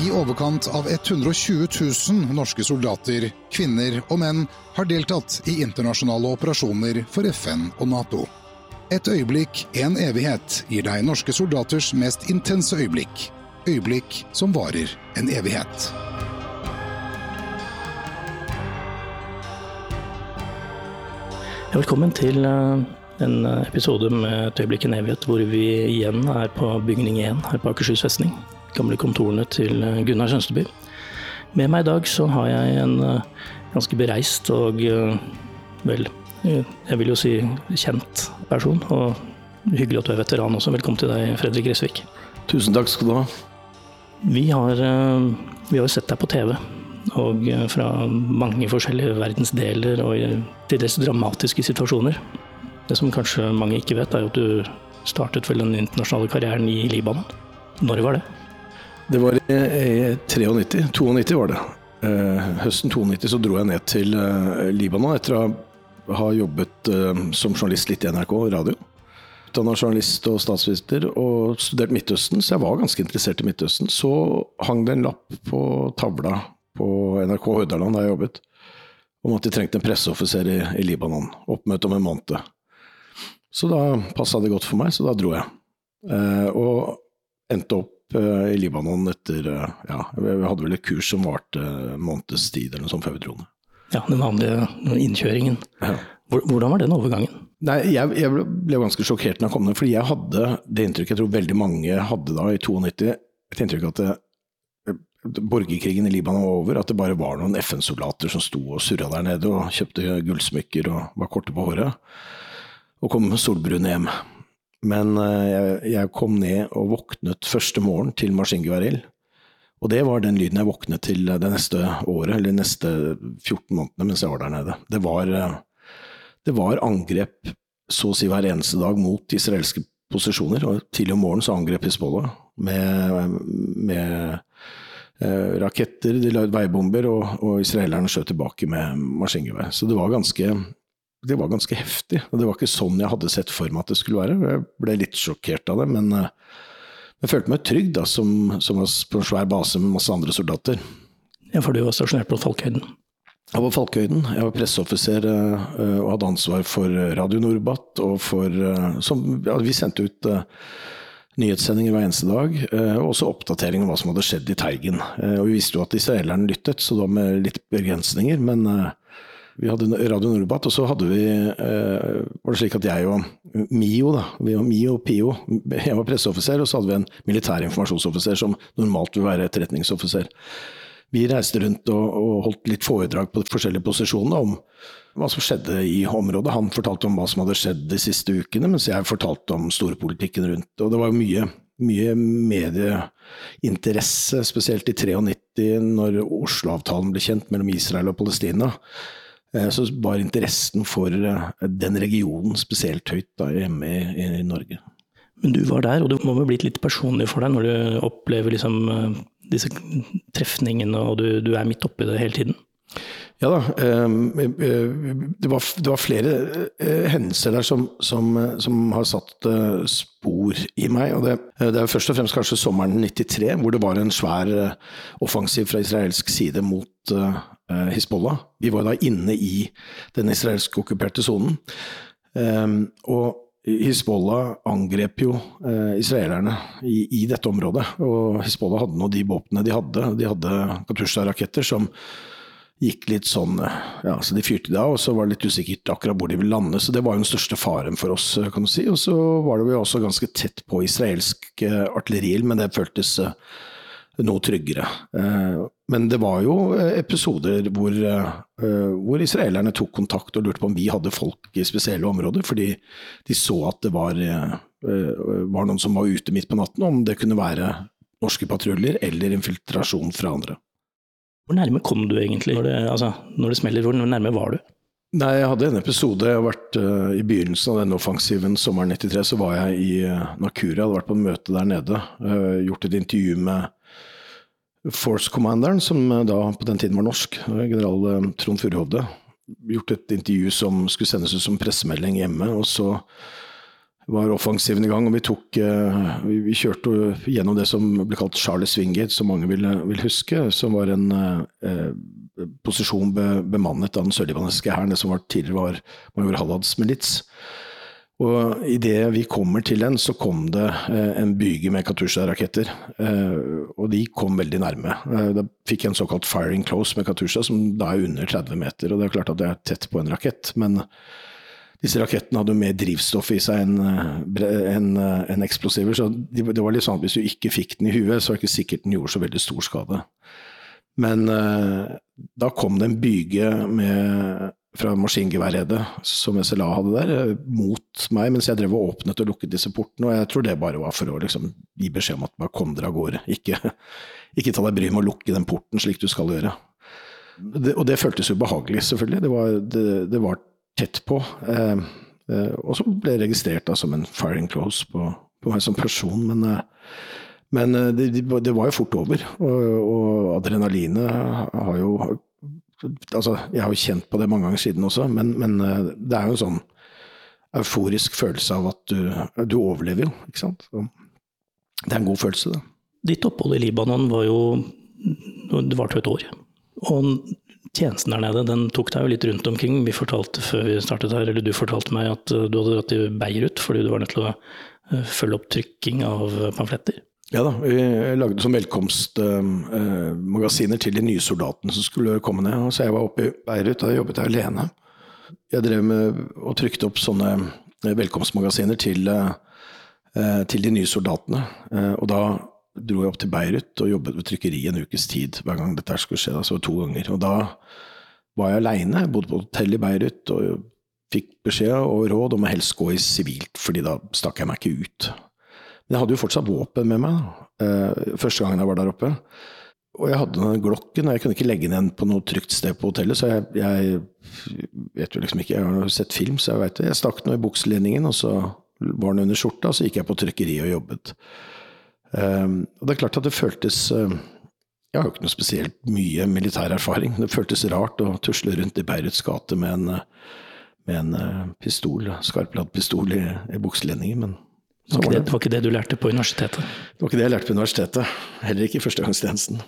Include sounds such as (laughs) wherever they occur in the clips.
I overkant av 120 000 norske soldater, kvinner og menn har deltatt i internasjonale operasjoner for FN og Nato. Et øyeblikk, en evighet, gir deg norske soldaters mest intense øyeblikk. Øyeblikk som varer en evighet. Velkommen til eh, en episode med Et øyeblikk en evighet, hvor vi igjen er på bygning 1 her på Akershus festning. Gamle kontorene til eh, Gunnar Sønsteby. Med meg i dag så har jeg en eh, ganske bereist og vel, jeg vil jo si kjent person. Og hyggelig at du er veteran også. Velkommen til deg, Fredrik Gressvik. Tusen takk skal du ha. Vi har, vi har sett deg på TV og fra mange forskjellige verdensdeler og til dels dramatiske situasjoner. Det som kanskje mange ikke vet, er at du startet vel den internasjonale karrieren i Libanon. Når var det? Det var i 93. 92 var det. Høsten 92 så dro jeg ned til Libanon etter å ha jobbet som journalist litt i NRK radio. Utdanna journalist og statsminister og studert Midtøsten, så jeg var ganske interessert i Midtøsten. Så hang det en lapp på tavla på NRK Hordaland der jeg jobbet, om at de trengte en presseoffiser i, i Libanon. Oppmøte om en måned. Så da passa det godt for meg, så da dro jeg. Eh, og endte opp eh, i Libanon etter eh, Ja, vi hadde vel et kurs som varte en måneds tid eller noe sånt før vi dro ned. Ja, den vanlige innkjøringen. Ja. Hvordan var den overgangen? Nei, jeg, jeg ble ganske sjokkert når jeg kom ned, fordi jeg hadde det inntrykket jeg tror veldig mange hadde da, i 92, et inntrykk at det, borgerkrigen i Libanon var over, at det bare var noen FN-soldater som sto og surra der nede og kjøpte gullsmykker og var korte på håret, og kom solbrune hjem. Men jeg, jeg, kom ned og våknet første morgen til maskingeværild. Og det var den lyden jeg våknet til det neste året, eller de neste 14 månedene mens jeg var der nede. Det var, det var angrep så å si hver eneste dag mot israelske posisjoner, og tidlig om morgenen så angrep Hizbollah med, med eh, raketter, de la ut veibomber, og, og israelerne skjøt tilbake med maskingevær. Så det var, ganske, det var ganske heftig. Og det var ikke sånn jeg hadde sett for meg at det skulle være. Jeg ble litt sjokkert av det, men eh, jeg følte meg trygg da, som, som var på en svær base med masse andre soldater. Ja, For du var stasjonert på Falkhøyden? Jeg var på Falkhøyden. Jeg var presseoffiser uh, og hadde ansvar for Radio Norbat. og for, som, ja, Vi sendte ut nyhetssendinger hver eneste dag, og også oppdatering om hva som hadde skjedd i Teigen. Og vi visste jo at israelerne lyttet, så da med litt begrensninger. Men vi hadde Radio Norbat, og så hadde vi var det slik at jeg og Mio, da, vi var Mio og Pio, jeg var presseoffiser, og så hadde vi en militær informasjonsoffiser som normalt vil være etterretningsoffiser. Vi reiste rundt og, og, holdt litt foredrag på de forskjellige posisjonene om hva som skjedde i området. Han fortalte om hva som hadde skjedd de siste ukene, mens jeg fortalte om storpolitikken rundt. Og det var mye, mye medieinteresse, spesielt i 93, når Oslo-avtalen ble kjent mellom Israel og Palestina. Så var interessen for den regionen spesielt høyt da, hjemme i, i Norge. Men du var der, og det må ha blitt litt personlig for deg når du opplever liksom disse trefningene, og du, du er midt oppi det hele tiden? Ja da. Det var, det var flere hendelser der som, som, som, har satt spor i meg. og det, det, er først og fremst kanskje sommeren 93, hvor det var en svær offensiv fra israelsk side mot Hizbollah. Vi var da inne i den israelsk okkuperte sonen. Og Hizbollah angrep jo eh, israelerne i, i, dette området. Og Hizbollah hadde nå de våpnene de hadde. De hadde Katusha-raketter som gikk litt sånn Ja, så de fyrte det av, og så var det litt usikkert akkurat hvor de ville lande. Så det var jo den største faren for oss, kan du si. Og så var det jo også ganske tett på israelsk eh, artilleriild, men det føltes eh, noe tryggere. Men det var jo episoder hvor, hvor, israelerne tok kontakt og lurte på om vi hadde folk i spesielle områder, fordi de så at det var, var noen som var ute midt på natten, om det kunne være norske patruljer eller infiltrasjon fra andre. Hvor nærme kom du egentlig når det, altså, når det smeller? Hvor nærme var du? Nei, Jeg hadde en episode. Jeg har vært uh, I begynnelsen av denne offensiven sommeren 93 så var jeg i uh, Nakura. Jeg hadde vært på en møte der nede. Uh, gjort et intervju med Force Commanderen, som da på den tiden var norsk, general Trond Furuhovde. Gjort et intervju som skulle sendes ut som pressemelding hjemme. Og så var offensiven i gang. Og vi, tok, vi, vi kjørte gjennom det som ble kalt Charles Wingate, som mange vil, vil huske. Som var en eh, posisjon be, bemannet av den sørlibanesiske hæren, det som var, tidligere var major Hallads milits. Og idet vi kommer til den, så kom det eh, en byge med Katusha-raketter. Eh, og de kom veldig nærme. Eh, da fikk jeg en såkalt firing close med Katusha, som da er under 30 meter. Og det er klart at det er tett på en rakett, men disse rakettene hadde jo mer drivstoff i seg enn en, en eksplosiver. Så det var litt sånn at hvis du ikke fikk den i huet, så var det ikke sikkert den gjorde så veldig stor skade. Men da kom det en byge med fra maskingeværredet som SLA hadde der, eh, mot meg mens jeg drev og åpnet og lukket disse portene. Og jeg tror det bare var for å liksom, gi beskjed om at bare kom dere av gårde. (laughs) Ikke, ikke ta deg bryet med å lukke den porten slik du skal gjøre. Det, og det føltes ubehagelig, selvfølgelig. Det var, det, det var tett på. Eh, eh, og så ble jeg registrert da, som en firing close på, på meg som person. Men, eh, men det, det, var jo fort over. Og, og adrenalinet har jo altså, Jeg har jo kjent på det mange ganger siden også, men, men det er jo en sånn euforisk følelse av at du, du overlever jo, ikke sant. Så det er en god følelse, det. Ditt opphold i Libanon var jo Det varte jo et år. Og tjenesten der nede den tok deg jo litt rundt omkring. Vi fortalte før vi startet her, eller du fortalte meg at du hadde dratt til Beirut fordi du var nødt til å eh, følge opp trykking av pamfletter. Ja da, vi lagde som velkomstmagasiner til de nye soldatene som skulle komme ned. Så jeg var oppe i Beirut, og jobbet jeg alene. Jeg drev med og trykte opp sånne eh, velkomstmagasiner til, eh, til de nye soldatene. Eh, og da dro jeg opp til Beirut og jobbet ved trykkeri en ukes tid hver gang dette skulle skje. Altså to ganger. Og da var jeg aleine. Bodde på hotell i Beirut og fikk beskjed og råd om å helst gå i sivilt, fordi da stakk jeg meg ikke ut. Men jeg hadde jo fortsatt våpen med meg eh, første gangen jeg var der oppe. Og jeg hadde den glokken, og jeg kunne ikke legge den på noe trygt sted på hotellet, så jeg, jeg, vet jo liksom ikke Jeg har sett film, så jeg veit det. Jeg stakk den i bukselinningen, og så var den under skjorta, og så gikk jeg på trykkeriet og jobbet. Um, og det er klart at det føltes uh, Jeg har jo ikke noe spesielt mye militær erfaring. Det føltes rart å tusle rundt i Beiruts gate med en, med en uh, pistol, skarpladd pistol i, i bukselinningen, men det var, det, det var, ikke det du lærte på universitetet? Det var ikke det jeg lærte på universitetet. Heller ikke i førstegangstjenesten.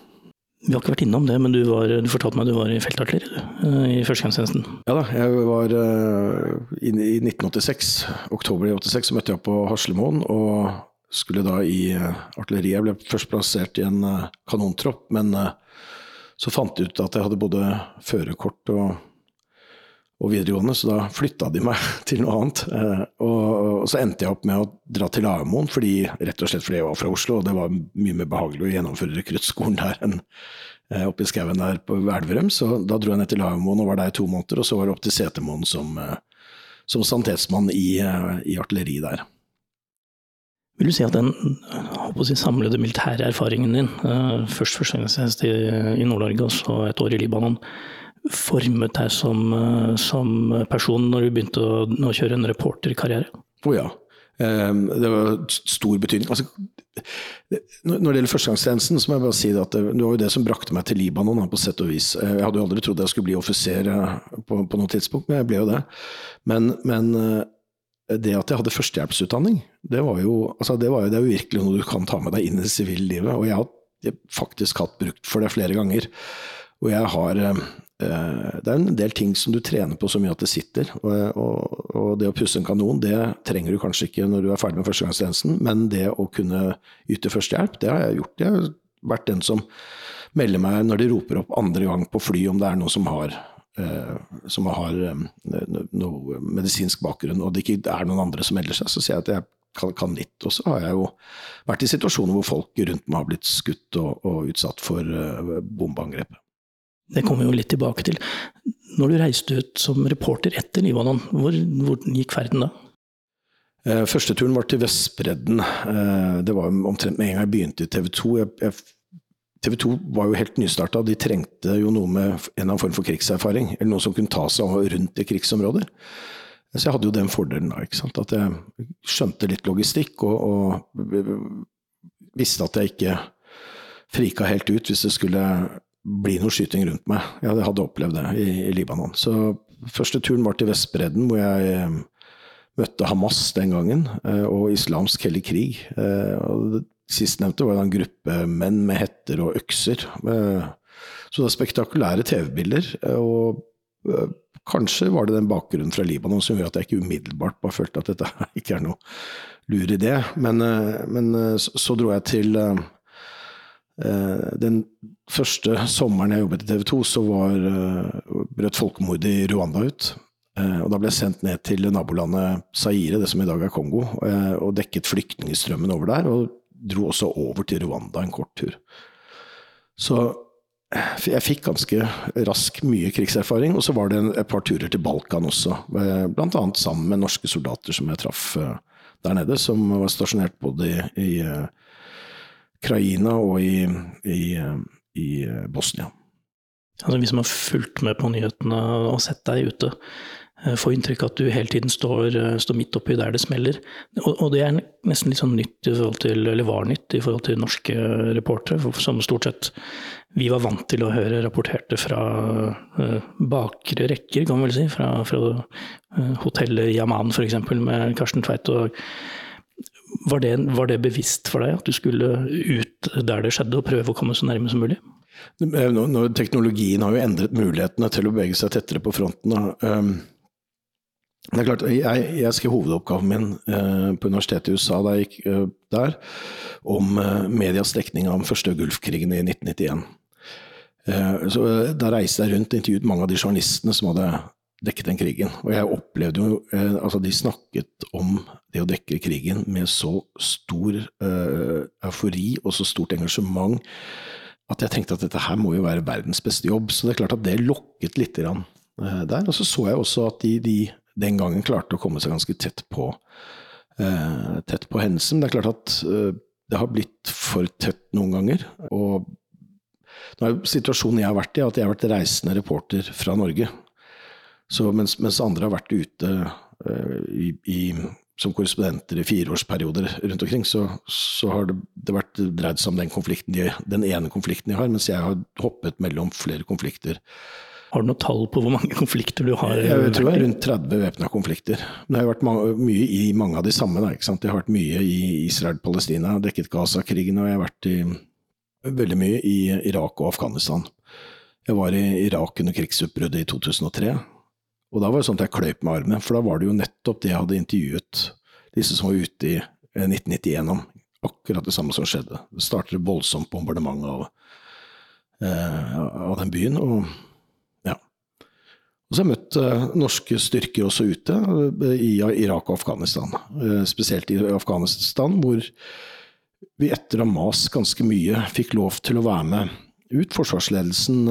Vi har ikke vært innom det, men du, var, du fortalte meg du var i feltartilleri eh, i førstegangstjenesten? Ja da, jeg var uh, i, i 1986, oktober i 86, så møtte jeg på Haslemoen og skulle da i uh, artilleriet. Jeg ble først plassert i en uh, kanontropp, men så fant jeg ut at jeg hadde både førerkort og og videregående, så da flytta de meg (laughs) til noe annet. Eh, og, og så endte jeg opp med å dra til Lagermoen, rett og slett fordi jeg var fra Oslo, og det var mye mer behagelig å gjennomføre rekruttskolen der enn eh, oppe i skauen der på Elverum. Så da dro jeg ned til Lagermoen og var der i to måneder, og så var det opp til Setermoen som, eh, som sanitetsmann i, i artilleri der. Vil du si at den si, samlede militære erfaringen din, først førstegangstjeneste i, Nord-Norge og så et år i Libanon, formet deg som, eh, som person når du begynte å, å kjøre en reporterkarriere? Å oh, ja. Um, det var stor betydning. Altså, når det gjelder førstegangstjenesten, så må jeg bare si at det, det, var jo det som brakte meg til Libanon, på sett og vis. Eh, jeg hadde jo aldri trodd jeg skulle bli offiser eh, på, på noe tidspunkt, men jeg ble jo det. Men, men det at jeg hadde førstehjelpsutdanning, det var jo, altså det, var jo, det er jo virkelig noe du kan ta med deg inn i sivillivet. Og jeg har faktisk hatt brukt for det flere ganger. Og jeg har Eh, det er en del ting som du trener på så mye at det sitter. Og, og, og, det å pusse en kanon, det trenger du kanskje ikke når du er ferdig med førstegangstjenesten, men det å kunne yte førstehjelp, det har jeg gjort. Jeg har vært den som melder meg når de roper opp andre gang på fly om det er noen som har, eh, som har eh, noe medisinsk bakgrunn, og det ikke er noen andre som melder seg. Så sier jeg at jeg kan, kan litt. Og så har jeg jo vært i situasjoner hvor folk rundt meg har blitt skutt og, og utsatt for uh, bombeangrep. Det kommer vi jo litt tilbake til. Når du reiste ut som reporter etter Libanon, hvor, hvor gikk ferden da? Eh, første turen var til Vestbredden. Eh, det var omtrent med en gang jeg begynte i TV 2. TV 2 var jo helt nystarta, de trengte jo noe med en eller annen form for krigserfaring. Eller noen som kunne ta seg rundt i krigsområder. Så jeg hadde jo den fordelen da, ikke sant? at jeg skjønte litt logistikk og, og visste at jeg ikke frika helt ut hvis det skulle bli noe skyting rundt meg. Jeg hadde opplevd det i, i, Libanon. Så første turen var til Vestbredden, hvor jeg eh, møtte Hamas den gangen, og islamsk hellig krig. og Sistnevnte var en gruppe menn med hetter og økser. Så det er spektakulære TV-bilder. og Kanskje var det den bakgrunnen fra Libanon som gjorde at jeg ikke umiddelbart bare følte at dette ikke er noe lur idé. Men, eh, men eh, så, så, dro jeg til uh, Den første sommeren jeg jobbet i TV 2, så var, brøt folkemordet i Rwanda ut. Og da ble jeg sendt ned til nabolandet Zaire, det som i dag er Kongo, og dekket flyktningstrømmen over der. Og dro også over til Rwanda en kort tur. Så jeg fikk ganske rask mye krigserfaring. Og så var det et par turer til Balkan også, eh, bl.a. sammen med norske soldater som jeg traff eh, der nede, som var stasjonert både i, i eh, Kraina og i, i, i Bosnia. Altså, vi som har fulgt med på nyhetene og sett deg ute, får inntrykk av at du hele tiden står, eh, står midt oppi der det smeller. Og, og, det er nesten litt sånn nytt i forhold til, eller var nytt i forhold til norske reportere, som stort sett vi var vant til å høre rapporterte fra uh, bakre rekker, kan man vel si. Fra, fra uh, hotellet Yaman f.eks. med Karsten Tveit. Og var det, var det bevisst for deg at du skulle ut der det skjedde, og prøve å komme så nærme som mulig? Teknologien har jo endret mulighetene til å bevege seg tettere på fronten. Um, det er klart, Jeg, jeg skrev hovedoppgaven min eh, på universitetet i USA da jeg gikk eh, der, om eh, medias dekning av den første Gulfkrigen i 1991. Eh, så eh, Da reiste jeg rundt og intervjuet mange av de journalistene som hadde dekket den krigen. Og jeg opplevde jo eh, Altså, de snakket om det å dekke krigen med så stor eufori og så stort engasjement at jeg tenkte at dette her må jo være verdens beste jobb. Så det er klart at det lokket litt der. Og så så jeg også at de, de den gangen klarte å komme seg ganske tett på, eh, tett på hendelsen. Det er klart at eh, det har blitt for tett noen ganger. og nå er Situasjonen jeg har vært i, at jeg har vært reisende reporter fra Norge. Så mens, mens andre har vært ute eh, i, i, som korrespondenter i fireårsperioder rundt omkring, så, så har det, det, vært dreid seg om den, de, den ene konflikten de har, mens jeg har hoppet mellom flere konflikter har du noe tall på hvor mange (laughs) konflikter du har? Jeg tror det er rundt 30 væpna konflikter. Det har vært mye i mange av de samme. Da, Jeg har vært mye i Israel-Palestina, dekket Gaza-krigen, og jeg har vært i, veldig mye i Irak og Afghanistan. Jeg var i Irak under krigsutbruddet i 2003. Og da var det sånn at jeg kløyp med armen, for da var det jo nettopp det jeg hadde intervjuet disse som var ute i 1991 eh, om. Akkurat det samme som skjedde. Det startet voldsomt bombardement av, eh, av den byen. og og så har jeg møtt uh, norske styrker også ute, uh, i Irak og Afghanistan. Uh, spesielt i Afghanistan, hvor vi etter å ha mast ganske mye, fikk lov til å være med ut. Forsvarsledelsen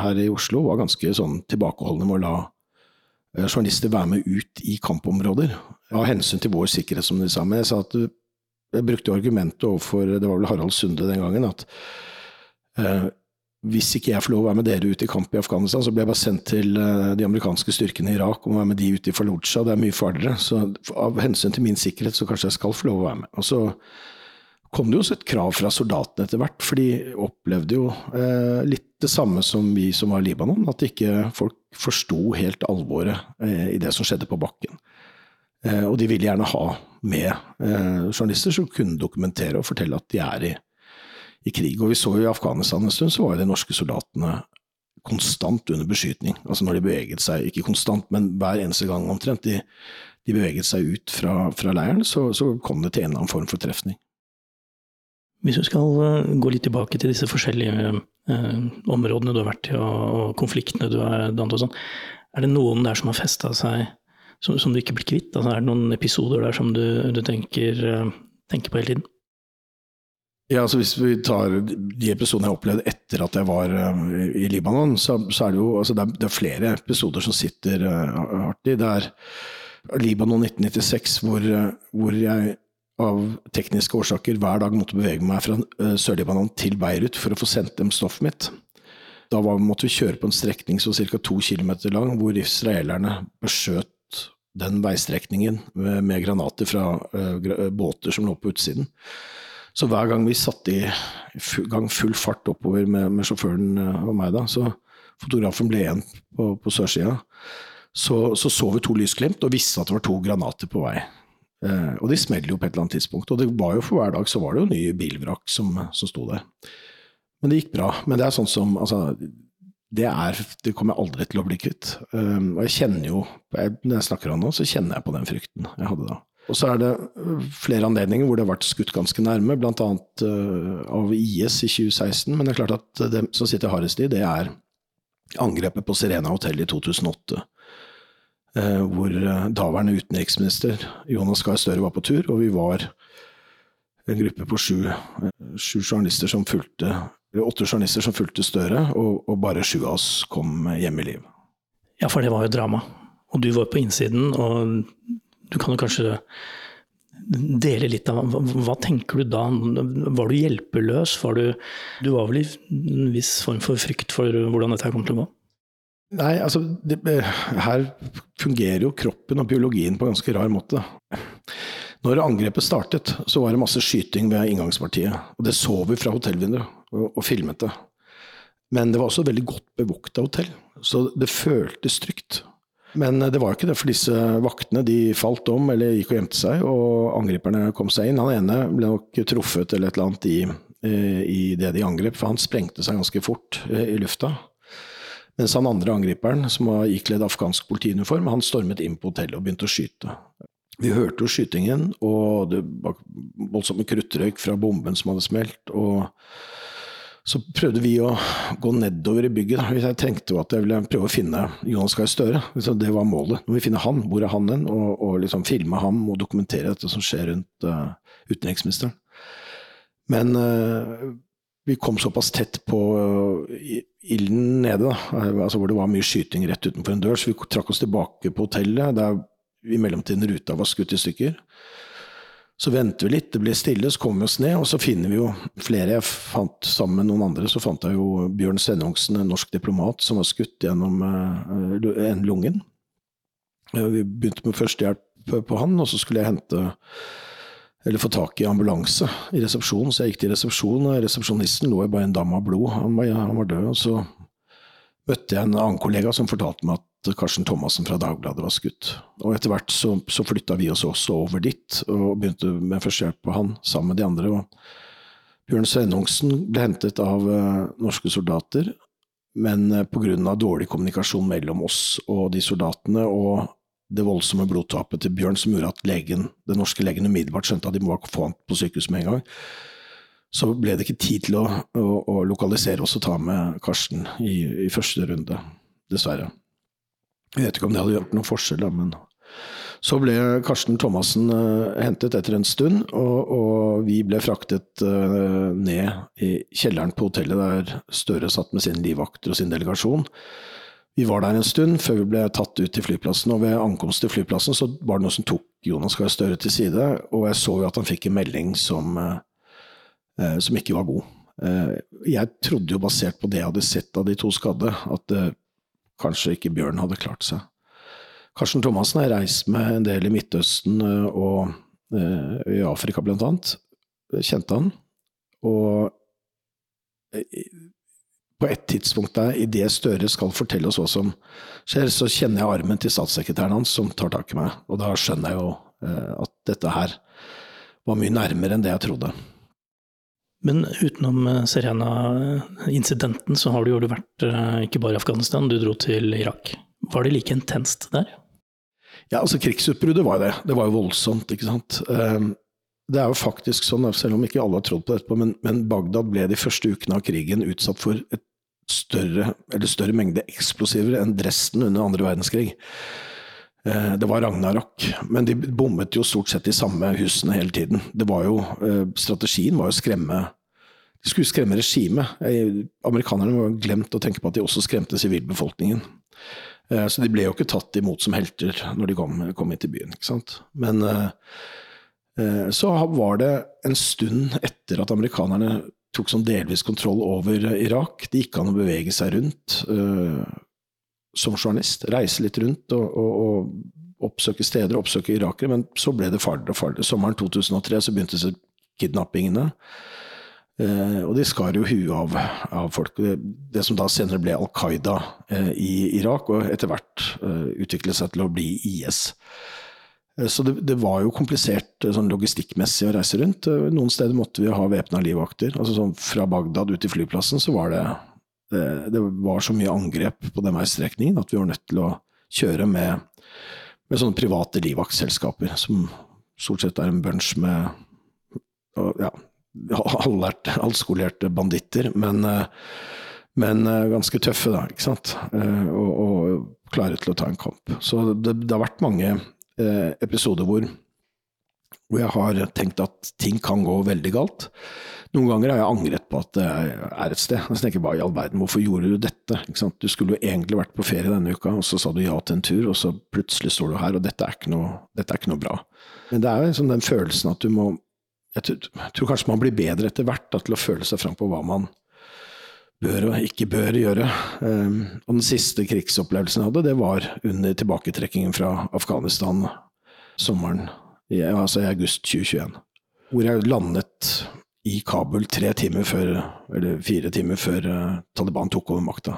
her i Oslo var ganske sånn tilbakeholdne med å la journalister være med ut i kampområder. Av hensyn til vår sikkerhet, som de sa. Men jeg sa at jeg brukte argumentet overfor det var vel Harald Sunde den gangen, at hvis ikke jeg får lov å være med dere ut i kamp i Afghanistan, så blir jeg bare sendt til eh, de amerikanske styrkene i Irak og må være med de ute i Fallujah. Det er mye farligere. Så av hensyn til min sikkerhet, så kanskje jeg skal få lov å være med. Og så kom det jo også et krav fra soldatene etter hvert, for de opplevde jo eh, litt det samme som vi som var i Libanon, at ikke folk forsto helt alvoret eh, i det som skjedde på bakken. Eh, og de ville gjerne ha med eh, journalister som kunne dokumentere og fortelle at de er i i krig. Og vi så jo i Afghanistan en stund, så var jo de norske soldatene konstant under beskytning. Altså når de beveget seg, ikke konstant, men hver eneste gang omtrent de, de beveget seg ut fra, fra leiren, så, så, kom det til en eller annen form for trefning. Hvis vi skal eh, gå litt tilbake til disse forskjellige eh, områdene du har vært i, og, og konfliktene du har dannet og sånn, er det noen der som har festa seg som, som, du ikke blir kvitt? Altså, er det noen episoder der som du, du tenker, eh, tenker på hele tiden? Ja, altså Hvis vi tar de episodene jeg opplevde etter at jeg var uh, i Libanon, så, så, er det jo altså det er, det er flere episoder som sitter uh, hardt i. Det er Libanon 1996, hvor, uh, hvor, jeg av tekniske årsaker hver dag måtte bevege meg fra Sør-Libanon til Beirut for å få sendt dem stoffet mitt. Da var, måtte vi kjøre på en strekning som ca. to km lang, hvor israelerne beskjøt den veistrekningen med, med granater fra båter som lå på utsiden. Så hver gang vi satte i gang full fart oppover med, med sjåføren eh, og meg, da, så fotografen ble igjen på, på sørsida, så, så, så vi to lysglimt og visste at det var to granater på vei. Eh, og de smeller jo på et eller annet tidspunkt. Og det var jo for hver dag så var det jo nye bilvrak som, som sto der. Men det gikk bra. Men det er sånn som altså, det, er, det kommer jeg aldri til å bli kvitt. Um, og jeg kjenner jo, når jeg snakker om det nå, så kjenner jeg på den frykten jeg hadde da. Og så er det øh, flere anledninger hvor det har vært skutt ganske nærme, bl.a. Uh, av IS i 2016. Men det er klart at det som sitter hardest i, det er angrepet på Serena hotell i 2008. Uh, hvor daværende utenriksminister Jonas Gahr Støre var på tur, og vi var en gruppe på sju, sju journalister som fulgte åtte journalister som fulgte Støre, og, og bare sju av oss kom hjem i liv. Ja, for det var jo drama. Og du var på innsiden, og du kan jo kanskje dele litt av hva, tenker du da? Var du hjelpeløs? Var du, du var vel i en viss form for frykt for hvordan dette kom til å gå? Nei, altså det, Her fungerer jo kroppen og biologien på en ganske rar måte. Når angrepet startet, så var det masse skyting ved inngangspartiet. Og det så vi fra hotellvinduet, og, og filmet det. Men det var også veldig godt bevokta hotell, så det føltes trygt. Men det var jo ikke det, for disse vaktene de falt om eller gikk og gjemte seg, og angriperne kom seg inn. Han ene ble nok truffet eller et eller annet i, eh, i det de angrep, for han sprengte seg ganske fort eh, i lufta. Mens han andre angriperen, som var ikledd afghansk politiuniform, han stormet inn på hotellet og begynte å skyte. Vi hørte jo skytingen, og det var voldsomme kruttrøyk fra bomben som hadde smelt. og så prøvde vi å gå nedover i bygget. Jeg tenkte at jeg ville prøve å finne Jonas Gahr Støre. Det var målet. Når vi finner han, hvor er han hen? Og, og liksom filme ham og dokumentere dette som skjer rundt uh, utenriksministeren. Men uh, vi kom såpass tett på uh, ilden nede, da, altså hvor det var mye skyting rett utenfor en dør, så vi trakk oss tilbake på hotellet. der i mellomtiden ruta var skutt i stykker. Så venter vi litt, det blir stille, så kommer vi oss ned, og så finner vi jo flere. Jeg fant Sammen med noen andre så fant jeg jo Bjørn Sennungsen, en norsk diplomat, som var skutt gjennom en lungen. Uh, vi begynte med førstehjelp på han, og så skulle jeg hente eller få tak i ambulanse i resepsjonen. Så jeg gikk til resepsjonen, og resepsjonisten lå i bare en dam av blod. Han var, han var død. Og så møtte jeg en annen kollega som fortalte meg at Karsten Thomassen fra Dagbladet var skutt. Og etter hvert så, så flytta vi oss også over dit, og begynte med førstehjelp på han sammen med de andre. og Bjørn Svennungsen ble hentet av uh, norske soldater, men uh, eh, pga. dårlig kommunikasjon mellom oss og de soldatene, og det voldsomme blodtapet til Bjørn som gjorde at legen, den norske legen umiddelbart skjønte at de må få han på sykehus med en gang, så ble det ikke tid til å, å, å lokalisere oss og ta med Karsten i, i første runde, dessverre. Jeg vet ikke om det hadde gjort noen forskjell, men så ble Karsten Thomassen uh, hentet etter en stund, og, og vi ble fraktet uh, ned i kjelleren på hotellet der Støre satt med sin livvakter og sin delegasjon. Vi var der en stund før vi ble tatt ut til flyplassen, og ved ankomst til flyplassen så var det noe som tok Jonas Gahr Støre til side, og jeg så jo at han fikk en melding som, uh, som ikke var god. Jeg trodde jo, basert på det jeg hadde sett av de to skadde, at kanskje ikke Bjørn hadde klart seg. Karsten Thomassen har reist med en del i Midtøsten eh, og uh, i Afrika blant annet. Kjente han. Og eh, på et tidspunkt der, idet Støre skal fortelle oss hva som skjer, så kjenner jeg armen til statssekretæren hans som tar tak i meg. Og da skjønner jeg jo at dette her var mye nærmere enn det jeg trodde. Men utenom eh, Serena-incidenten så har du jo vært eh, ikke bare i Afghanistan, du dro til Irak. Var det like intenst der? Ja, altså krigsutbruddet var det. Det var jo voldsomt, ikke sant. Ehm, det er jo faktisk sånn, selv om ikke alle har trodd på dette, men, men Bagdad ble de første ukene av krigen utsatt for et større, større mengde eksplosiver enn Dresden under andre verdenskrig. Eh, det var Ragnarok, men de bommet jo stort sett de samme husene hele tiden. Var jo, eh, Strategien var jo å skremme De skulle skremme regimet. Amerikanerne var glemt å tenke på at de også skremte sivilbefolkningen. Eh, så de ble jo ikke tatt imot som helter når de kom, kom inn til byen. ikke sant? Men så var det en stund etter at amerikanerne tok sånn delvis kontroll over Irak. Det gikk an å bevege seg rundt som journalist. Reise litt rundt og, og, og oppsøke steder, oppsøke irakere. Men så ble det farligere og farligere. Sommeren 2003 så begynte kidnappingene. Eh, og de skar jo huet av, av folk. Det, det, som da senere ble Al Qaida eh, i Irak, og etter hvert eh, utviklet seg til å bli IS. Eh, så det, det, var jo komplisert eh, sånn logistikkmessig å reise rundt. Eh, noen steder måtte vi ha væpna livvakter. Altså sånn fra Bagdad ut til flyplassen så var det, det, var så mye angrep på den veistrekningen at vi var nødt til å kjøre med, med sånne private livvaktselskaper, som stort sett er en bunch med ja, halvskolerte banditter, men, men, ganske tøffe, da, ikke sant. Eh, og, og, klare til å ta en kamp. Så det, det har vært mange eh, episoder hvor, hvor, jeg har tenkt at ting kan gå veldig galt. Noen ganger har jeg angret på at det er et sted. Jeg tenker bare i all verden, hvorfor gjorde du dette? Du skulle jo egentlig vært på ferie denne uka, og så sa du ja til en tur, og så plutselig står du her, og dette er ikke noe, er ikke noe bra. Men det er jo liksom den følelsen at du må jeg tror, kanskje man blir bedre etter hvert da, til å føle seg fram på hva man bør og ikke bør gjøre. Um, og den siste krigsopplevelsen jeg hadde, det var under tilbaketrekkingen fra Afghanistan sommeren altså i august 2021. Hvor jeg landet i Kabul tre timer før, eller fire timer før uh, Taliban tok over makta.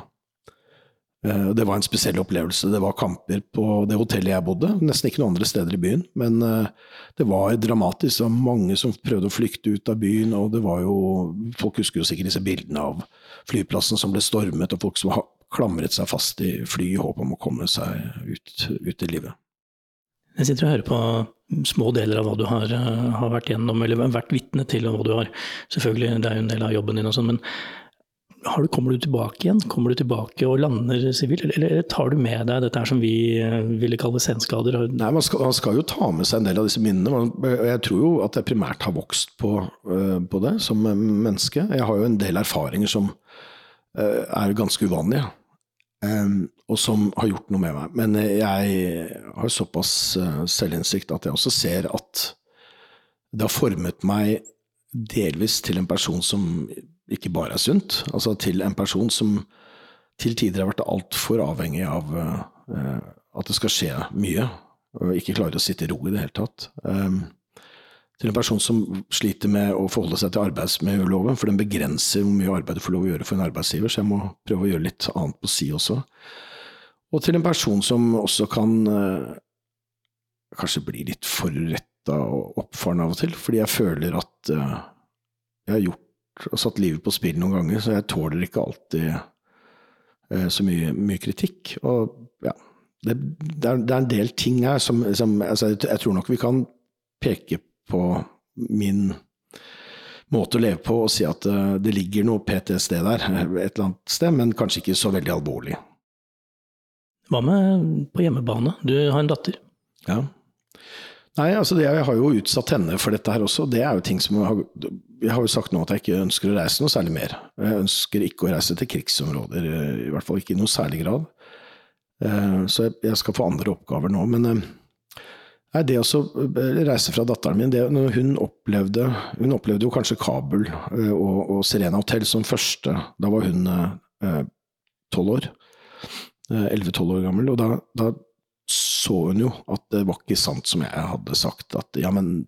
Uh, det var en spesiell opplevelse. Det var kamper på det hotellet jeg bodde, nesten ikke noen andre steder i byen. Men uh, det var dramatisk. Det var mange som prøvde å flykte ut av byen. Og det var jo Folk husker jo sikkert disse bildene av flyplassen som ble stormet, og folk som klamret seg fast i fly i håp om å komme seg ut, ut i livet. Jeg sitter og hører på små deler av hva du har, uh, har vært gjennom, eller vært vitne til, og hva du har Selvfølgelig, det er jo en del av jobben din og sånn, men du, kommer du tilbake igjen? Kommer du tilbake og lander sivilt, eller, eller, tar du med deg dette her som vi eh, ville kalle senskader? Nei, man skal, man skal, jo ta med seg en del av disse minnene. Jeg tror jo at jeg primært har vokst på, uh, på det som menneske. Jeg har jo en del erfaringer som er ganske uvanlige. Og som har gjort noe med meg. Men jeg har såpass uh, selvinnsikt at jeg også ser at det har formet meg delvis til en person som ikke bare er sunt. Altså til en person som til tider har vært altfor avhengig av uh, at det skal skje mye, og ikke klarer å sitte i ro i det hele tatt. Um, til en person som sliter med å forholde seg til arbeidsmiljøloven, for den begrenser hvor mye arbeid du får lov å gjøre for en arbeidsgiver, så jeg må prøve å gjøre litt annet på si også. Og til en person som også kan uh, kanskje bli litt forretta og oppfaren av og til, fordi jeg føler at uh, jeg har gjort og satt livet på spill noen ganger, så jeg tåler ikke alltid eh, så mye, mye, kritikk. Og ja, det, det, er, det, er, en del ting her som, som altså, jeg, tror nok vi kan peke på min måte å leve på og si at uh, det ligger noe PTSD der et eller annet sted, men kanskje ikke så veldig alvorlig. Hva med på hjemmebane? Du har en datter. Ja. Nei, altså det, jeg har jo utsatt henne for dette her også. Det er jo ting som jeg har, jeg har jo sagt nå at jeg ikke ønsker å reise noe særlig mer. Jeg ønsker ikke å reise til krigsområder, i hvert fall ikke i noe særlig grad. Eh, så jeg skal få andre oppgaver nå. Men eh, nei, det å reise fra datteren min det, Hun opplevde Hun opplevde jo kanskje Kabul eh, og, og Serena Hotel som første. Da var hun tolv år. Elleve-tolv år gammel. Og da, da så hun jo at det var ikke sant som jeg hadde sagt, at ja, men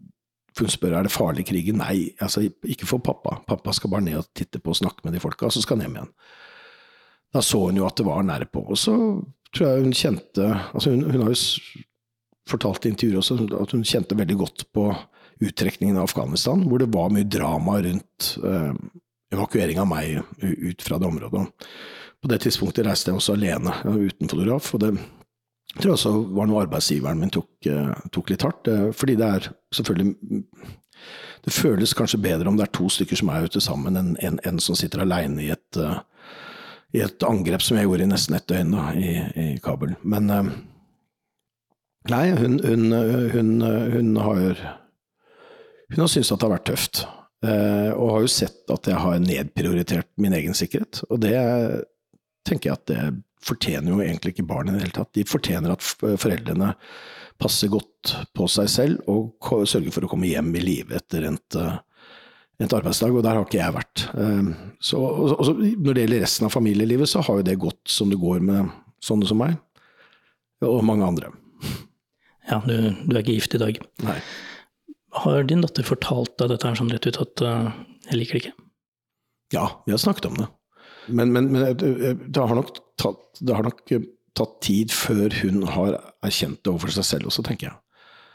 hun spør er det farlig i krigen. Nei, altså ikke for pappa. Pappa skal bare ned og titte på og snakke med de folka, og så skal han hjem igjen. Da så hun jo at det var nære på. Og så tror jeg hun kjente altså hun, hun har jo fortalt i intervjuer også at hun kjente veldig godt på uttrekningen av Afghanistan, hvor det var mye drama rundt eh, evakuering av meg ut fra det området. På det tidspunktet reiste jeg også alene, uten fotograf. og det jeg tror også var noe arbeidsgiveren min tok, eh, tok, litt hardt. Eh, fordi det er selvfølgelig Det føles kanskje bedre om det er to stykker som er ute sammen, enn en, en, som sitter aleine i, eh, i, et angrep som jeg gjorde i nesten ett døgn da, i, i, Kabul. Men nei, hun, hun, hun, hun har Hun har syntes at det har vært tøft. Og har jo sett at jeg har nedprioritert min egen sikkerhet. Og det tenker jeg at det fortjener jo egentlig ikke barn i det hele tatt. De fortjener at foreldrene passer godt på seg selv og sørger for å komme hjem i live etter endt, endt arbeidsdag, og der har ikke jeg vært. Ehm, så, også, når det gjelder resten av familielivet, så har jo det gått som det går med sånne som meg, og mange andre. Ja, du, du er ikke gift i dag. Nei. Har din datter fortalt deg dette her sånn rett ut at uh, jeg liker det ikke? Ja, vi har snakket om det. Men, men, men det, har tatt, det, har nok tatt, tid før hun har erkjent det overfor seg selv også, tenker jeg.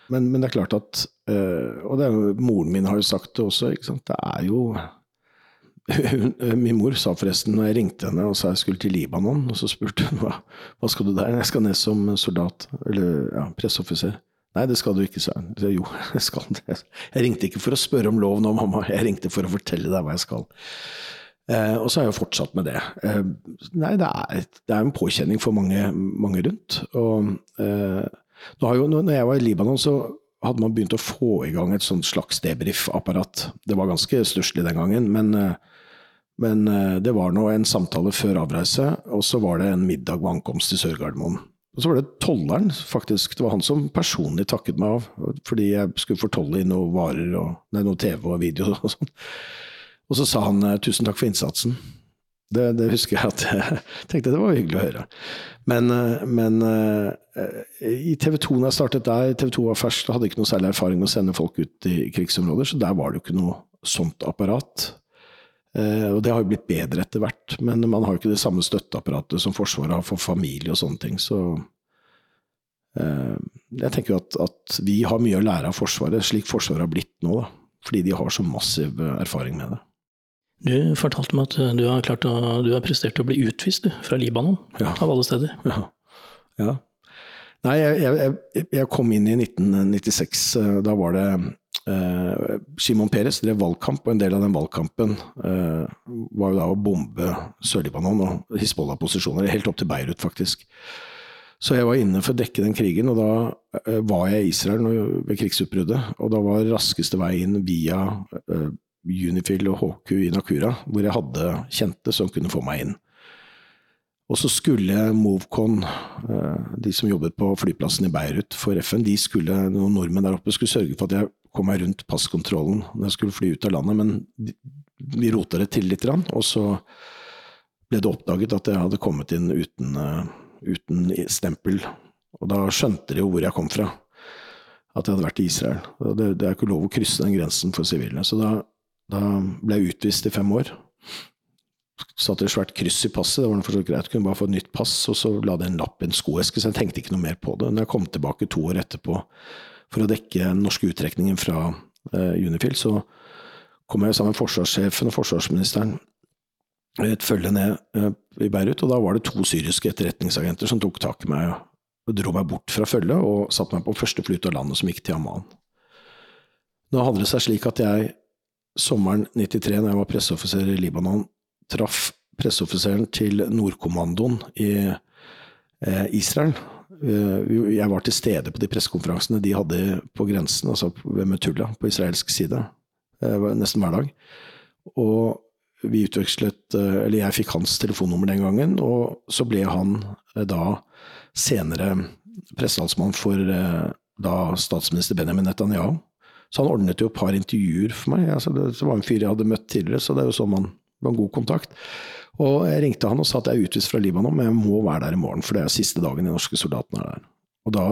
Men, men det er klart at Og er, moren min har jo sagt det også, det er jo (laughs) hun, min mor sa forresten, når jeg ringte henne og sa jeg skulle til Libanon, og så spurte hun hva, hva skal du der? Jeg skal ned som soldat, eller ja, presseoffiser. Nei, det skal du ikke, sa hun. Jo, (laughs) jeg skal det. Jeg ringte ikke for å spørre om lov nå, mamma, jeg ringte for å fortelle deg hva jeg skal. Eh, og så har jeg fortsatt med det. Eh, nei, det er, det er, en påkjenning for mange, mange rundt. Og eh, jo, når jeg var i Libanon, så hadde man begynt å få i gang et slags debrief-apparat. Det var ganske stusslig den gangen, men, men det var nå en samtale før avreise, og så var det en middag ved ankomst til Sør-Gardermoen. Og så var det tolleren, faktisk. Det var han som personlig takket meg av. Fordi jeg skulle fortolle inn noen varer og nei, noe TV og video og sånn. Og så sa han eh, tusen takk for innsatsen. Det, det, husker jeg at jeg (laughs) tenkte det var hyggelig å høre. Men, eh, men eh, i TV 2 når jeg startet der, TV 2 var fersk, hadde ikke noe særlig erfaring med å sende folk ut i krigsområder, så der var det jo ikke noe sånt apparat. Og det har jo blitt bedre etter hvert, men man har jo ikke det samme støtteapparatet som Forsvaret har for familie og sånne ting. Så jeg tenker jo at, at vi har mye å lære av Forsvaret, slik Forsvaret har blitt nå. da, Fordi de har så massiv erfaring med det. Du fortalte meg at du har, klart å, du har prestert å bli utvist du, fra Libanon, ja. av alle steder. Ja. ja. Nei, jeg, jeg, jeg, kom inn i 1996. Eh, da var det eh, Simon Peres drev valgkamp, og en del av den valgkampen eh, var jo da å bombe Sør-Libanon og Hizbollah-posisjoner, helt opp til Beirut, faktisk. Så jeg var inne for å dekke den krigen, og da eh, var jeg i Israel ved krigsutbruddet. Og da var raskeste vei inn via eh, Unifil og HQ i Nakura, hvor jeg hadde kjente som kunne få meg inn. Og så skulle Movcon, eh, de som jobbet på flyplassen i Beirut for FN, de skulle, noen nordmenn der oppe skulle sørge for at jeg kom meg rundt passkontrollen når jeg skulle fly ut av landet, men vi rota det til litt, og så ble det oppdaget at jeg hadde kommet inn uten, eh, uten stempel. Og da skjønte de jo hvor jeg kom fra, at jeg hadde vært i Israel. Det, det er ikke lov å krysse den grensen for sivile. Så da da ble jeg utvist i fem år. Satte et svært kryss i passet, det var for så greit, jeg kunne bare få et nytt pass, og så la det en lapp i en skoeske, så jeg tenkte ikke noe mer på det. Når jeg kom tilbake to år etterpå for å dekke den norske uttrekningen fra eh, Unifil, så kom jeg sammen med forsvarssjefen og forsvarsministeren et følge ned eh, i Beirut, og da var det to syriske etterretningsagenter som tok tak i meg og dro meg bort fra følget og satte meg på første fly ut av landet som gikk til Amman. Nå hadde det seg slik at jeg sommeren 93, da jeg var presseoffiser i Libanon, traff presseoffiseren til Nordkommandoen i eh, Israel. Eh, jeg var til stede på de pressekonferansene de hadde på grensen, altså ved Metulla, på israelsk side, eh, nesten hver dag. Og vi utvekslet Eller jeg fikk hans telefonnummer den gangen, og så ble han da senere pressetalsmann for da statsminister Benjamin Netanyahu. Så han ordnet jo et par intervjuer for meg. Altså, det, var en fyr jeg hadde møtt tidligere, så det er jo sånn man var en god kontakt. Og jeg ringte han og sa at jeg er utvist fra Libanon, men jeg må være der i morgen, for det er siste dagen de norske soldatene er der. Og da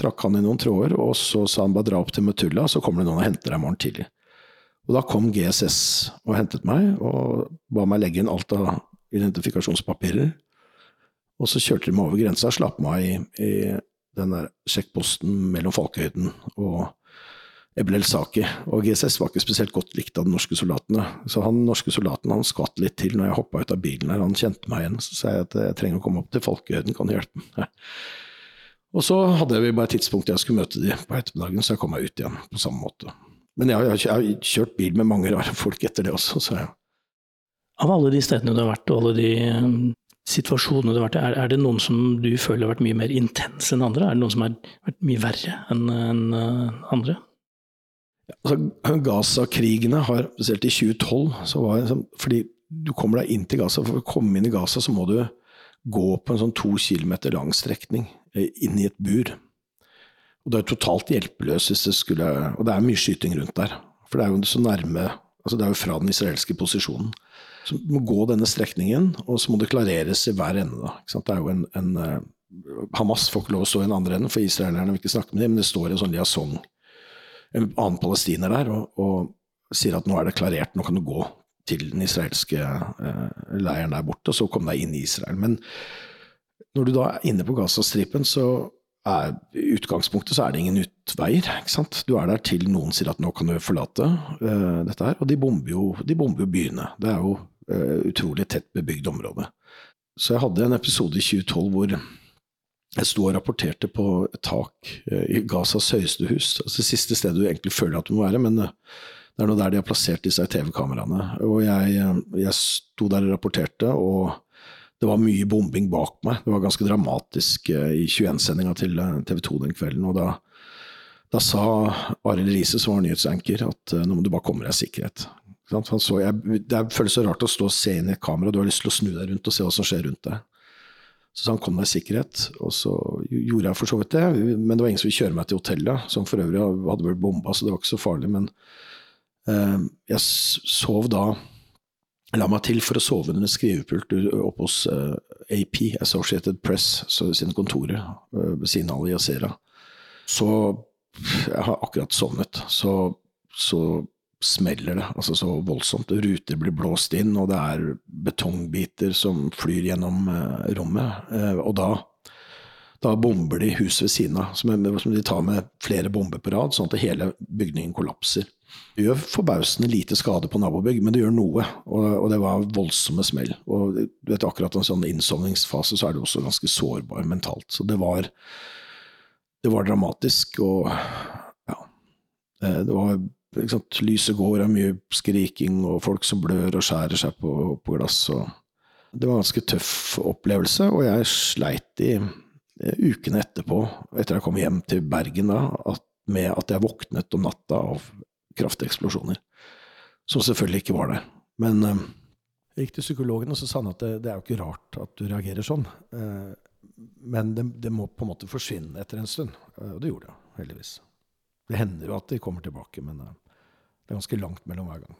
trakk han i noen tråder, og så sa han bare dra opp til Metulla, så kommer det noen og henter deg i morgen tidlig. Og da kom GSS og hentet meg, og ba meg legge inn alt av identifikasjonspapirer. Og så kjørte de meg over grensa og slapp meg i, i den der sjekkposten mellom Folkehøyden og Eblel Saki. Og GSS var ikke spesielt godt likt av de norske soldatene. Så han norske soldaten han skvatt litt til når jeg hoppa ut av bilen her. Han kjente meg igjen. Så sa jeg at jeg trenger å komme opp til Folkehøyden, kan du hjelpe meg? Og så hadde vi bare et tidspunkt jeg skulle møte de på ettermiddagen, så jeg kom meg ut igjen på samme måte. Men jeg har, jeg har kjørt bil med mange rare folk etter det også, så jeg Av alle de stedene du har vært, og alle de um, situasjonene du har vært i, er, er, det noen som du føler har vært mye mer intense enn andre? Er det noen som har vært mye verre enn en, uh, andre? Altså, Gaza-krigene har, spesielt i 2012, så var sånn, fordi du kommer deg inn til Gaza. For å komme inn i Gaza så må du gå på en sånn to kilometer lang strekning eh, inn i et bur. Og du er totalt hjelpeløs hvis det skulle Og det er mye skyting rundt der. For det er jo så nærme altså Det er jo fra den israelske posisjonen. Så du må gå denne strekningen, og så må det klareres i hver ende. Da. Det er jo en, en uh, Hamas får ikke lov å stå i den andre enden, for israelerne vil ikke snakke med dem, men det står en sånn liaison en annen palestiner der og, og, sier at nå er det klarert, nå kan du gå til den israelske eh, leiren der borte, og så komme deg inn i Israel. Men når du da er inne på Gazastripen, så er utgangspunktet så er det ingen utveier. ikke sant? Du er der til noen sier at nå kan du forlate uh, dette her. Og de bomber, jo, de bomber jo byene. Det er jo uh, utrolig tett bebygd område. Så jeg hadde en episode i 2012 hvor jeg sto og rapporterte på et tak uh, i Gazas høyeste hus. Altså det siste stedet du egentlig føler at du må være, men det er nå der de har plassert disse TV-kameraene. Og jeg, jeg sto der og rapporterte. og det var mye bombing bak meg. Det var ganske dramatisk eh, i 21-sendinga til eh, TV 2 den kvelden. og da, da sa Arild Riise, som var nyhetsanker, at eh, nå må du bare komme deg i sikkerhet. Så, jeg, det føles så rart å stå og se inn i et kamera, du har lyst til å snu deg rundt og se hva som skjer rundt deg. Så han kom meg i sikkerhet, og så gjorde jeg for så vidt det. Men det var ingen som ville kjøre meg til hotellet, som for øvrig hadde blitt bomba, så det var ikke så farlig. Men eh, jeg sov da la meg til for å sove under en skrivepult oppe hos eh, AP, Associated Press, sine kontorer uh, ved siden av Yasera. Så jeg har akkurat sovnet. Så, så smeller det altså så voldsomt. Ruter blir blåst inn, og det er betongbiter som flyr gjennom eh, rommet. og da, da bomber de huset ved siden av, som, som de tar med flere bomber på rad, sånn at hele bygningen kollapser. Det gjør forbausende lite skade på nabobygg, men det gjør noe. Og, og det var voldsomme smell. Og du vet, akkurat en sånn innsovningsfase så er du også ganske sårbar mentalt. Så det var, det var dramatisk, og ja eh, Det var Lyset går, av mye skriking, og folk som blør og skjærer seg på, på glass. Det var en ganske tøff opplevelse, og jeg sleit i ukene etterpå, etter jeg kom hjem til Bergen da, at, med at jeg våknet om natta av krafteksplosjoner. Som selvfølgelig ikke var det. Men uh, jeg gikk til psykologen, og så sa han at det, det, er jo ikke rart at du reagerer sånn. Uh, men det, det, må på en måte forsvinne etter en stund. Uh, og det gjorde det, heldigvis. Det hender jo at de kommer tilbake, men det er ganske langt mellom hver gang.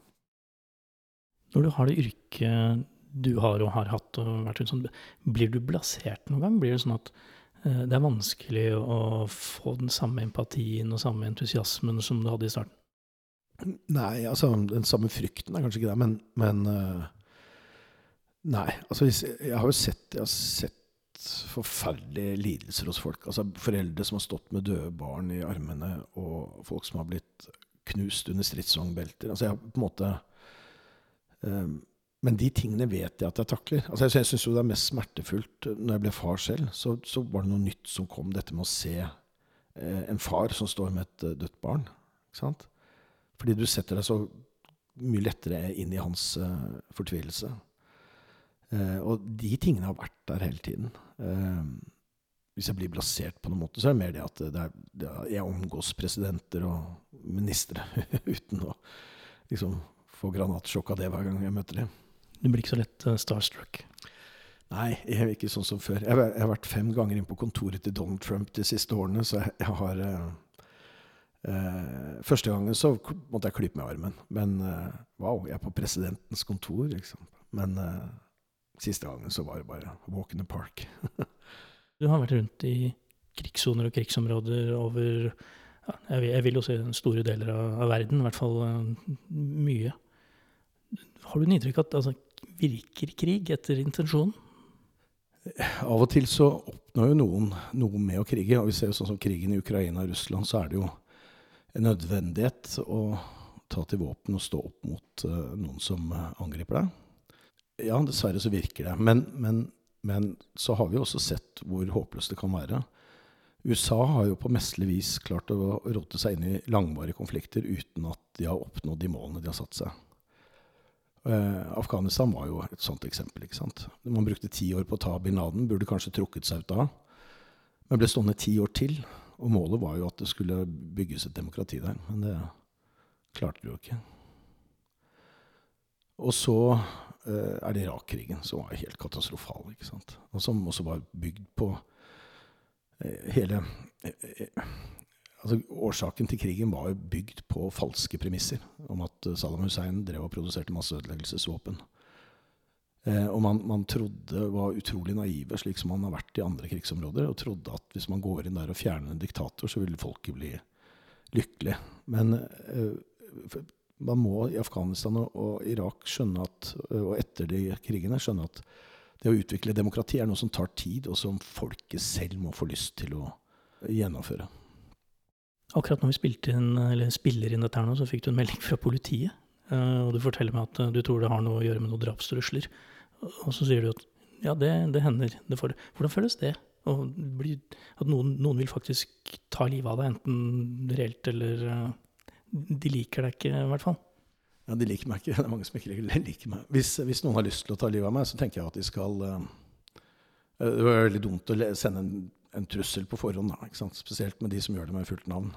Når du har det yrket du har og har hatt, og vært sånn, blir du blasert noen gang? Blir det sånn at det er vanskelig å få den samme empatien og samme entusiasmen som du hadde i starten? Nei, altså den samme frykten er kanskje ikke det, men, men uh, Nei. Altså jeg har jo sett, jeg har sett forferdelige lidelser hos folk. Altså Foreldre som har stått med døde barn i armene, og folk som har blitt knust under stridsvognbelter. Altså jeg har på en måte um, Men de tingene vet jeg at jeg takler. Altså Jeg, jeg syns jo det er mest smertefullt når jeg ble far selv. Så, så, var det noe nytt som kom, dette med å se eh, en far som står med et uh, dødt barn. Ikke sant? Fordi du setter deg så mye lettere inn i hans eh, fortvilelse. Uh, og de tingene har vært der hele tiden. Uh, hvis jeg blir blasert på noen måte, så er det mer det at det er, det er, jeg omgås presidenter og ministre (laughs) uten å liksom få granatsjokk av det hver gang jeg møter dem. Du blir ikke så lett starstruck? Nei, jeg er ikke sånn som før. Jeg har, jeg har vært fem ganger inn på kontoret til Donald Trump de siste årene, så jeg, jeg har eh, første gangen så måtte jeg klype meg i armen. Men eh, wow, jeg er på presidentens kontor, liksom. Men uh, siste gangen så var det bare walk in the park. (laughs) du har vært rundt i krigssoner og krigsområder over ja, jeg, vil, jeg, vil, jo si store deler av, av verden, i hvert fall mye. Har du en inntrykk at altså, virker krig etter intensjonen? Av og til så oppnår jo noen noe med å krige. og Vi ser jo sånn som krigen i Ukraina og Russland, så er det jo en nødvendighet å ta til våpen og stå opp mot uh, noen som uh, angriper deg. Ja, dessverre så virker det. Men, men, men, så har vi også sett hvor håpløst det kan være. USA har jo på mesterlig vis klart å rote seg inn i langvarige konflikter uten at de har oppnådd de målene de har satt seg. Uh, Afghanistan var jo et sånt eksempel. ikke sant? Man brukte ti år på å ta bin Laden, burde kanskje trukket seg ut da. Men ble stående ti år til og målet var jo at det skulle bygges et demokrati der, men det klarte de jo ikke. Og så er det Irak-krigen, som var helt katastrofal. ikke sant? Og som også var bygd på eh, hele eh, eh altså Årsaken til krigen var jo bygd på falske premisser om at Saddam Hussein drev og produserte masseødeleggelsesvåpen. Eh, og man, man, trodde var utrolig naive, slik som man har vært i andre krigsområder, og trodde at hvis man går inn der og fjerner en diktator, så vil folket bli lykkelig. Men eh, man må i Afghanistan og Irak skjønne at, og etter de krigene skjønne at det å utvikle demokrati er noe som tar tid, og som folket selv må få lyst til å gjennomføre. Akkurat når vi inn, spiller inn dette her nå, så fikk du en melding fra politiet. Og du forteller meg at du tror det har noe å gjøre med noen drapstrusler. Og så sier du at ja, det, det hender. Det får, hvordan føles det? at noen, noen, vil faktisk ta livet av deg, enten reelt eller De liker deg ikke, i hvert fall. Ja, de liker meg ikke. (laughs) Det er mange som ikke (laughs) liker meg. Hvis, hvis, noen har lyst til å ta livet av meg, så tenker jeg at de skal uh, Det var veldig dumt å sende en, en trussel på forhånd, da, spesielt med de som gjør det med fullt navn.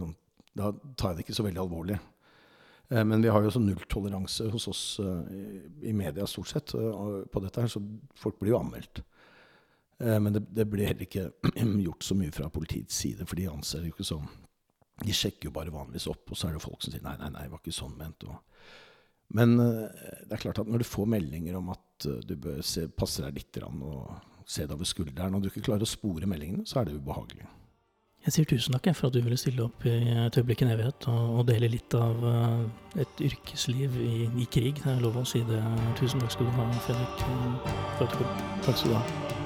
Sånn, da tar jeg det ikke så veldig alvorlig. Uh, men vi har jo sånn nulltoleranse hos oss i, media stort sett på dette her, så folk blir jo anmeldt. Men det, det blir heller ikke (clears throat) gjort så mye fra politiets side, for de anser det jo ikke sånn de sjekker jo bare vanligvis opp, og så er det folk som sier nei, nei, nei, det var ikke sånn ment. Men eh, det er klart at når du får meldinger om at eh, du bør se, passe deg litt og se deg over skulderen, og du ikke klarer å spore meldingene, så er det ubehagelig. Jeg sier tusen takk for at du ville stille opp i et øyeblikk i evighet og, dele litt av eh, et yrkesliv i, i, krig. Det er lov å si det. Tusen takk skal du ha, Fredrik. Takk skal du ha.